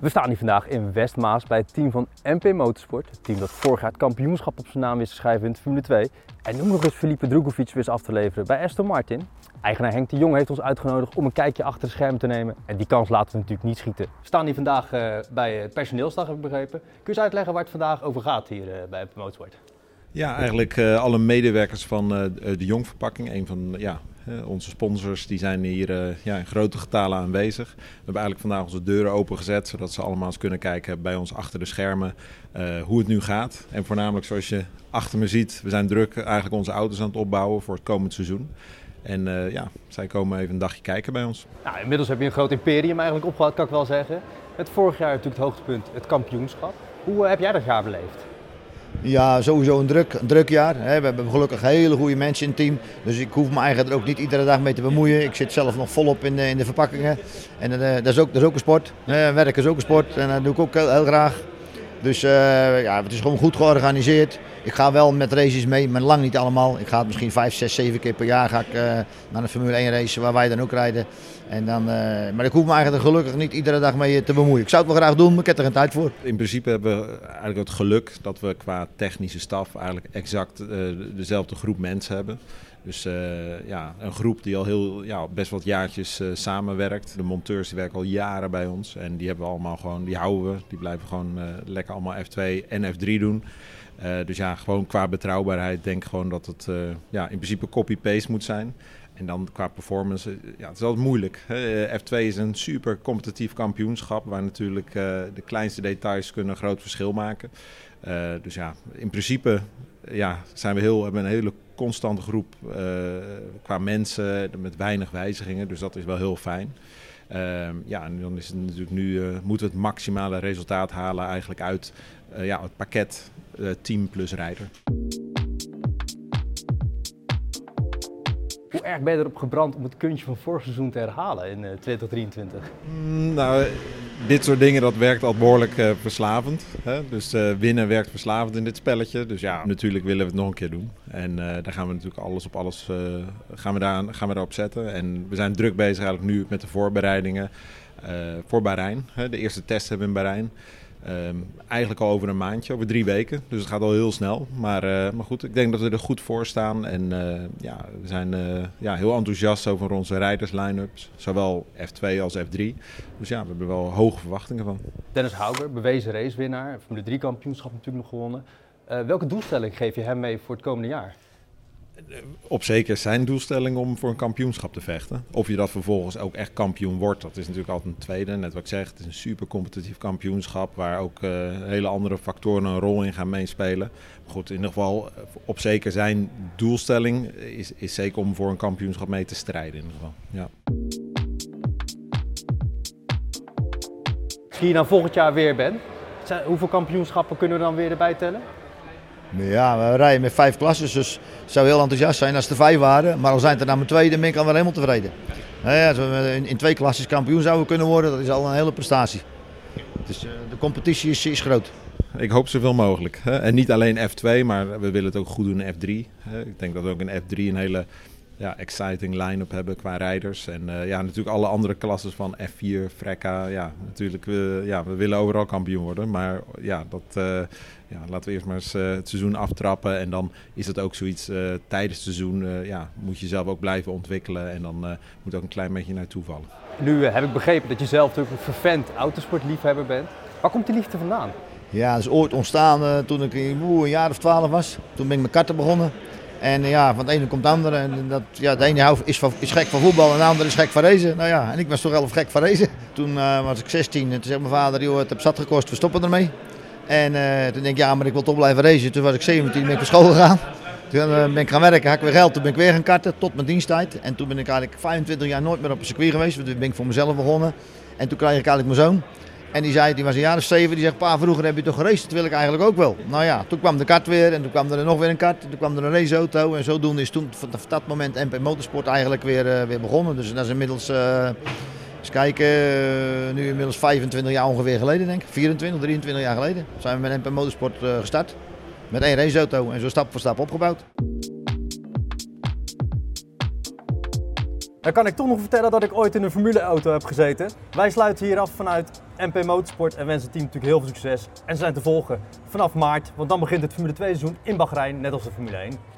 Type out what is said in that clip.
We staan hier vandaag in Westmaas bij het team van MP Motorsport. Het team dat vorig jaar het kampioenschap op zijn naam wist te schrijven in de Formule 2. En nu nog eens Felipe Drugovic wist af te leveren bij Aston Martin. Eigenaar Henk de Jong heeft ons uitgenodigd om een kijkje achter de schermen te nemen. En die kans laten we natuurlijk niet schieten. We staan hier vandaag uh, bij het personeelsdag, heb ik begrepen. Kun je eens uitleggen waar het vandaag over gaat hier uh, bij MP Motorsport? Ja, eigenlijk alle medewerkers van de Jong Verpakking, een van ja, onze sponsors die zijn hier uh, ja, in grote getalen aanwezig. We hebben eigenlijk vandaag onze deuren opengezet, zodat ze allemaal eens kunnen kijken bij ons achter de schermen uh, hoe het nu gaat. En voornamelijk zoals je achter me ziet, we zijn druk eigenlijk onze auto's aan het opbouwen voor het komend seizoen. En ja, zij komen even een dagje kijken bij ons. Nou, inmiddels heb je een groot imperium eigenlijk opgebouwd, kan ik wel zeggen. Het vorig jaar natuurlijk het hoogtepunt, het kampioenschap. Hoe heb jij dat jaar beleefd? Ja, sowieso een druk, een druk jaar. We hebben gelukkig hele goede mensen in het team. Dus ik hoef me eigenlijk er ook niet iedere dag mee te bemoeien. Ik zit zelf nog volop in de, in de verpakkingen. En uh, dat, is ook, dat is ook een sport. werken is ook een sport en dat doe ik ook heel graag. Dus uh, ja, het is gewoon goed georganiseerd. Ik ga wel met races mee, maar lang niet allemaal. Ik ga misschien 5, 6, 7 keer per jaar ga ik, uh, naar een Formule 1 race waar wij dan ook rijden. En dan, uh, maar ik hoef me eigenlijk gelukkig niet iedere dag mee te bemoeien. Ik zou het wel graag doen, maar ik heb er geen tijd voor. In principe hebben we eigenlijk het geluk dat we qua technische staf eigenlijk exact dezelfde groep mensen hebben. Dus uh, ja, een groep die al heel, ja, best wat jaartjes uh, samenwerkt. De monteurs die werken al jaren bij ons en die hebben we allemaal gewoon, die houden we. Die blijven gewoon uh, lekker allemaal F2 en F3 doen. dus ja, gewoon qua betrouwbaarheid denk ik gewoon dat het ja, in principe copy-paste moet zijn. En dan qua performance, ja, het is altijd moeilijk. Hè? F2 is een super competitief kampioenschap waar natuurlijk de kleinste details kunnen een groot verschil maken. dus ja, in principe ja, zijn we heel, hebben een hele constante groep uh, qua mensen met weinig wijzigingen. Dus dat is wel heel fijn. Uh, ja, en dan is het natuurlijk nu, uh, moeten we het maximale resultaat halen eigenlijk uit ja, het pakket team plus rijder. Hoe erg ben je erop gebrand om het kunstje van vorig seizoen te herhalen in 2023? Mm, nou, dit soort dingen dat werkt al behoorlijk uh, verslavend. Hè? Dus uh, winnen werkt verslavend in dit spelletje. Dus ja, natuurlijk willen we het nog een keer doen. En uh, daar gaan we natuurlijk alles op alles gaan we daar, gaan we daarop zetten. En we zijn druk bezig eigenlijk nu met de voorbereidingen voor Bahrein. Hè? De eerste test hebben we in Bahrein. Um, eigenlijk al over een maandje, over drie weken. Dus het gaat al heel snel. Maar, uh, maar goed, ik denk dat we er goed voor staan. En uh, ja, we zijn uh, ja, heel enthousiast over onze rijders line-ups. Zowel F2 als F3. Dus ja, we hebben wel hoge verwachtingen van. Dennis Houger, bewezen racewinnaar. Formule 3 kampioenschap natuurlijk nog gewonnen. welke doelstelling geef je hem mee voor het komende jaar? Op zeker zijn doelstelling om voor een kampioenschap te vechten. Of je dat vervolgens ook echt kampioen wordt, dat is natuurlijk altijd een tweede. Net wat ik zeg, het is een super competitief kampioenschap waar ook uh, hele andere factoren een rol in gaan meespelen. Maar goed, in ieder geval op zeker zijn doelstelling is, is zeker om voor een kampioenschap mee te strijden in ieder geval. Ja. Als je hier nou volgend jaar weer bent, hoeveel kampioenschappen kunnen we dan weer erbij tellen? Ja, we rijden met vijf klassen, dus het zou heel enthousiast zijn als er vijf waren. Maar al zijn het er nou maar twee, dan ben ik al wel helemaal tevreden. Ja, als we in twee klassen kampioen zouden kunnen worden, dat is al een hele prestatie. Dus de competitie is, is groot. Ik hoop zoveel mogelijk. En niet alleen F2, maar we willen het ook goed doen in F3. Hè? Ik denk dat ook in F3 een hele ja, exciting line-up hebben qua rijders. En uh, ja, natuurlijk alle andere klassen van F4, Frekka. Ja, natuurlijk, we, ja, we willen overal kampioen worden. Maar ja, dat, uh, ja, laten we eerst maar eens uh, het seizoen aftrappen. En dan is het ook zoiets tijdens het seizoen. ja, moet je zelf ook blijven ontwikkelen. En dan moet ook een klein beetje naartoe vallen. Nu heb ik begrepen dat je zelf natuurlijk een vervent autosportliefhebber bent. Waar komt die liefde vandaan? Ja, dat is ooit ontstaan toen ik een jaar of twaalf was. Toen ben ik met karten begonnen. En ja, van het ene komt het andere. En dat, ja, de ene is, gek van voetbal en de andere is gek van racen. Nou ja, en ik was toch wel gek van racen. Toen uh, was ik 16 en toen zei mijn vader, joh, het heeft zat gekost, we stoppen ermee. En uh, toen denk ik, ja, maar ik wil toch blijven racen. Toen was ik 17, ben ik naar school gegaan. Toen uh, ben ik gaan werken, had ik weer geld, toen ben ik weer gaan karten tot mijn diensttijd. En toen ben ik eigenlijk 25 jaar nooit meer op een circuit geweest. Toen ben ik voor mezelf begonnen. En toen kreeg ik eigenlijk mijn zoon. En die zei, die was een jaar zeven, die zegt, pa, vroeger heb je toch geraced? Dat wil ik eigenlijk ook wel. Nou ja, toen kwam de kart weer en toen kwam er nog weer een kart. Toen kwam er een raceauto en zodoende is toen vanaf dat moment MP Motorsport eigenlijk weer, uh, weer begonnen. Dus dat is inmiddels, uh, eens kijken, uh, nu inmiddels 25 jaar ongeveer geleden denk ik. 24, 23 jaar geleden zijn we met MP Motorsport gestart. Met één raceauto en zo stap voor stap opgebouwd. Dan kan ik toch nog vertellen dat ik ooit in een Formule-auto heb gezeten. Wij sluiten hier af vanuit MP Motorsport en wensen het team natuurlijk heel veel succes. En ze zijn te volgen vanaf maart, want dan begint het Formule 2 seizoen in Bahrein, net als de Formule 1.